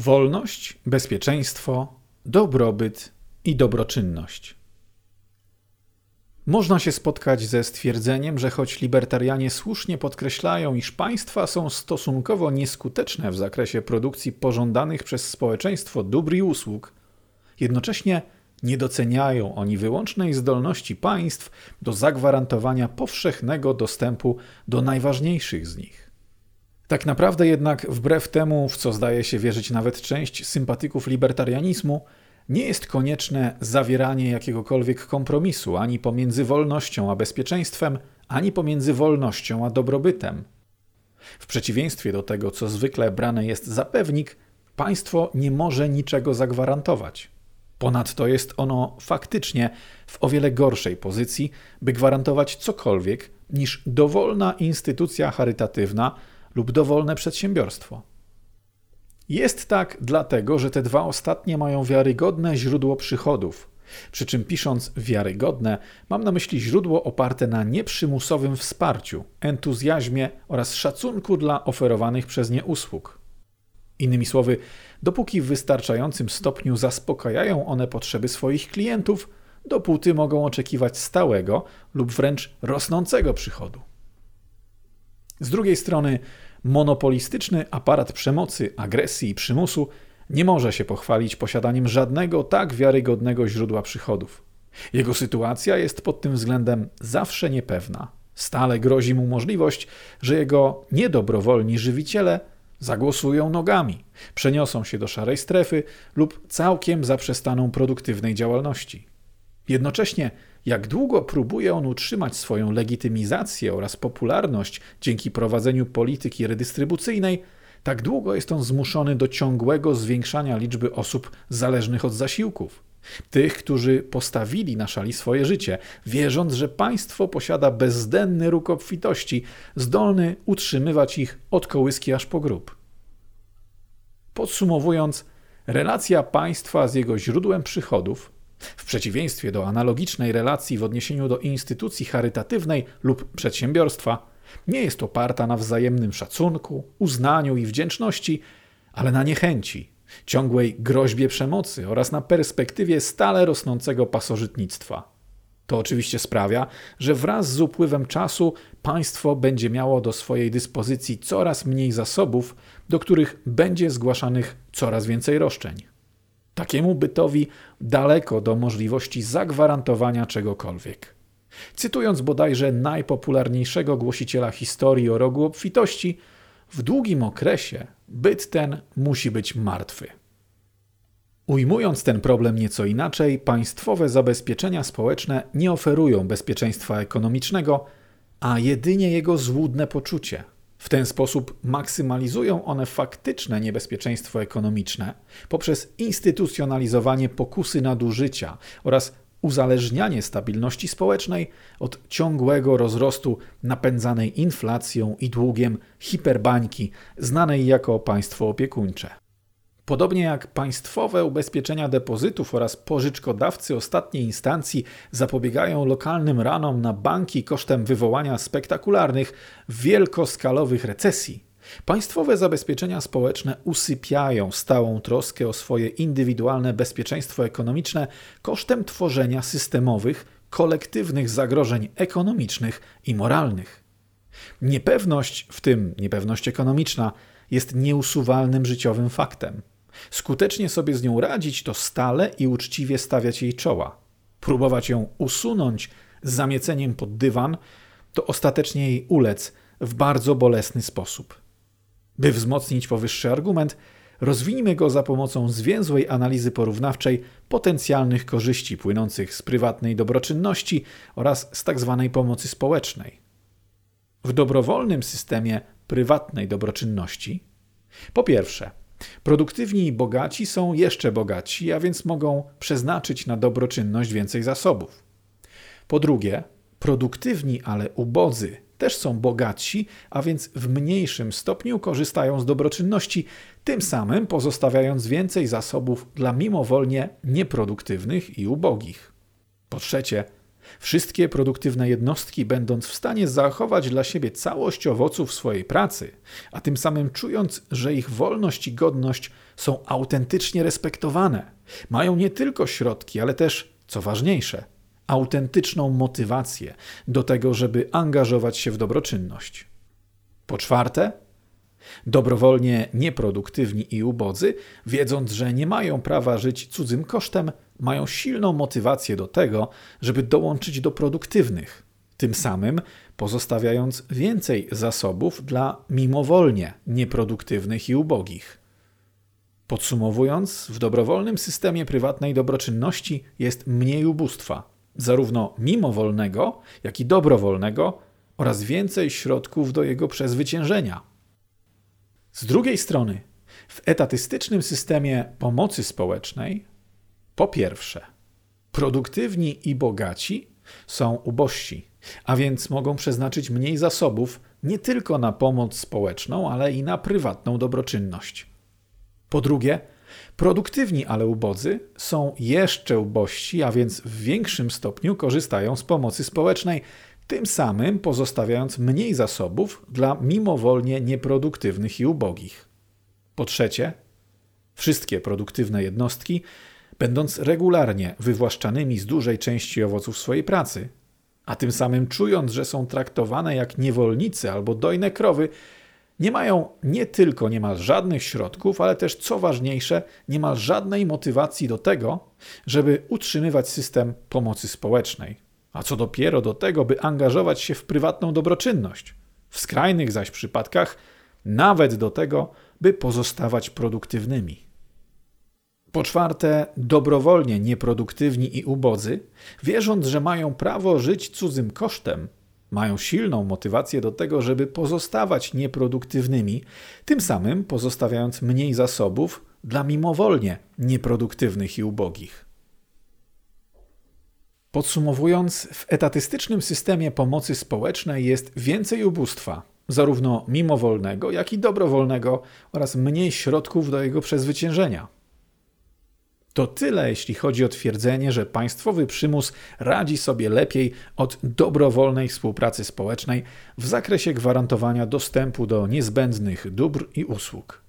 Wolność, bezpieczeństwo, dobrobyt i dobroczynność. Można się spotkać ze stwierdzeniem, że choć libertarianie słusznie podkreślają, iż państwa są stosunkowo nieskuteczne w zakresie produkcji pożądanych przez społeczeństwo dóbr i usług, jednocześnie nie doceniają oni wyłącznej zdolności państw do zagwarantowania powszechnego dostępu do najważniejszych z nich. Tak naprawdę jednak, wbrew temu, w co zdaje się wierzyć nawet część sympatyków libertarianizmu, nie jest konieczne zawieranie jakiegokolwiek kompromisu ani pomiędzy wolnością a bezpieczeństwem, ani pomiędzy wolnością a dobrobytem. W przeciwieństwie do tego, co zwykle brane jest za pewnik, państwo nie może niczego zagwarantować. Ponadto jest ono faktycznie w o wiele gorszej pozycji, by gwarantować cokolwiek niż dowolna instytucja charytatywna lub dowolne przedsiębiorstwo. Jest tak dlatego, że te dwa ostatnie mają wiarygodne źródło przychodów. Przy czym pisząc wiarygodne, mam na myśli źródło oparte na nieprzymusowym wsparciu, entuzjazmie oraz szacunku dla oferowanych przez nie usług. Innymi słowy, dopóki w wystarczającym stopniu zaspokajają one potrzeby swoich klientów, dopóty mogą oczekiwać stałego lub wręcz rosnącego przychodu. Z drugiej strony, monopolistyczny aparat przemocy, agresji i przymusu nie może się pochwalić posiadaniem żadnego tak wiarygodnego źródła przychodów. Jego sytuacja jest pod tym względem zawsze niepewna. Stale grozi mu możliwość, że jego niedobrowolni żywiciele zagłosują nogami, przeniosą się do szarej strefy lub całkiem zaprzestaną produktywnej działalności. Jednocześnie jak długo próbuje on utrzymać swoją legitymizację oraz popularność dzięki prowadzeniu polityki redystrybucyjnej, tak długo jest on zmuszony do ciągłego zwiększania liczby osób zależnych od zasiłków. Tych, którzy postawili na szali swoje życie, wierząc, że państwo posiada bezdenny róg obfitości, zdolny utrzymywać ich od kołyski aż po grób. Podsumowując, relacja państwa z jego źródłem przychodów w przeciwieństwie do analogicznej relacji w odniesieniu do instytucji charytatywnej lub przedsiębiorstwa, nie jest oparta na wzajemnym szacunku, uznaniu i wdzięczności, ale na niechęci, ciągłej groźbie przemocy oraz na perspektywie stale rosnącego pasożytnictwa. To oczywiście sprawia, że wraz z upływem czasu państwo będzie miało do swojej dyspozycji coraz mniej zasobów, do których będzie zgłaszanych coraz więcej roszczeń. Takiemu bytowi daleko do możliwości zagwarantowania czegokolwiek. Cytując bodajże najpopularniejszego głosiciela historii o rogu obfitości, w długim okresie byt ten musi być martwy. Ujmując ten problem nieco inaczej, państwowe zabezpieczenia społeczne nie oferują bezpieczeństwa ekonomicznego, a jedynie jego złudne poczucie – w ten sposób maksymalizują one faktyczne niebezpieczeństwo ekonomiczne poprzez instytucjonalizowanie pokusy nadużycia oraz uzależnianie stabilności społecznej od ciągłego rozrostu napędzanej inflacją i długiem hiperbańki, znanej jako państwo opiekuńcze. Podobnie jak państwowe ubezpieczenia depozytów oraz pożyczkodawcy ostatniej instancji zapobiegają lokalnym ranom na banki kosztem wywołania spektakularnych, wielkoskalowych recesji, państwowe zabezpieczenia społeczne usypiają stałą troskę o swoje indywidualne bezpieczeństwo ekonomiczne kosztem tworzenia systemowych, kolektywnych zagrożeń ekonomicznych i moralnych. Niepewność, w tym niepewność ekonomiczna, jest nieusuwalnym życiowym faktem. Skutecznie sobie z nią radzić to stale i uczciwie stawiać jej czoła. Próbować ją usunąć z zamieceniem pod dywan, to ostatecznie jej ulec w bardzo bolesny sposób. By wzmocnić powyższy argument, rozwijmy go za pomocą zwięzłej analizy porównawczej potencjalnych korzyści płynących z prywatnej dobroczynności oraz z tzw. Tak pomocy społecznej. W dobrowolnym systemie prywatnej dobroczynności, po pierwsze, Produktywni i bogaci są jeszcze bogatsi, a więc mogą przeznaczyć na dobroczynność więcej zasobów. Po drugie, produktywni, ale ubodzy też są bogatsi, a więc w mniejszym stopniu korzystają z dobroczynności, tym samym pozostawiając więcej zasobów dla mimowolnie nieproduktywnych i ubogich. Po trzecie, Wszystkie produktywne jednostki, będąc w stanie zachować dla siebie całość owoców swojej pracy, a tym samym czując, że ich wolność i godność są autentycznie respektowane, mają nie tylko środki, ale też, co ważniejsze, autentyczną motywację do tego, żeby angażować się w dobroczynność. Po czwarte, dobrowolnie nieproduktywni i ubodzy, wiedząc, że nie mają prawa żyć cudzym kosztem, mają silną motywację do tego, żeby dołączyć do produktywnych, tym samym pozostawiając więcej zasobów dla mimowolnie nieproduktywnych i ubogich. Podsumowując, w dobrowolnym systemie prywatnej dobroczynności jest mniej ubóstwa, zarówno mimowolnego, jak i dobrowolnego, oraz więcej środków do jego przezwyciężenia. Z drugiej strony, w etatystycznym systemie pomocy społecznej, po pierwsze, produktywni i bogaci są ubożsi, a więc mogą przeznaczyć mniej zasobów nie tylko na pomoc społeczną, ale i na prywatną dobroczynność. Po drugie, produktywni, ale ubodzy są jeszcze ubożsi, a więc w większym stopniu korzystają z pomocy społecznej, tym samym pozostawiając mniej zasobów dla mimowolnie nieproduktywnych i ubogich. Po trzecie, wszystkie produktywne jednostki, będąc regularnie wywłaszczanymi z dużej części owoców swojej pracy, a tym samym czując, że są traktowane jak niewolnicy albo dojne krowy, nie mają nie tylko niemal żadnych środków, ale też co ważniejsze, niemal żadnej motywacji do tego, żeby utrzymywać system pomocy społecznej a co dopiero do tego, by angażować się w prywatną dobroczynność. W skrajnych zaś przypadkach nawet do tego, by pozostawać produktywnymi. Po czwarte, dobrowolnie nieproduktywni i ubodzy, wierząc, że mają prawo żyć cudzym kosztem, mają silną motywację do tego, żeby pozostawać nieproduktywnymi, tym samym pozostawiając mniej zasobów dla mimowolnie nieproduktywnych i ubogich. Podsumowując, w etatystycznym systemie pomocy społecznej jest więcej ubóstwa, zarówno mimowolnego, jak i dobrowolnego, oraz mniej środków do jego przezwyciężenia. To tyle, jeśli chodzi o twierdzenie, że państwowy przymus radzi sobie lepiej od dobrowolnej współpracy społecznej w zakresie gwarantowania dostępu do niezbędnych dóbr i usług.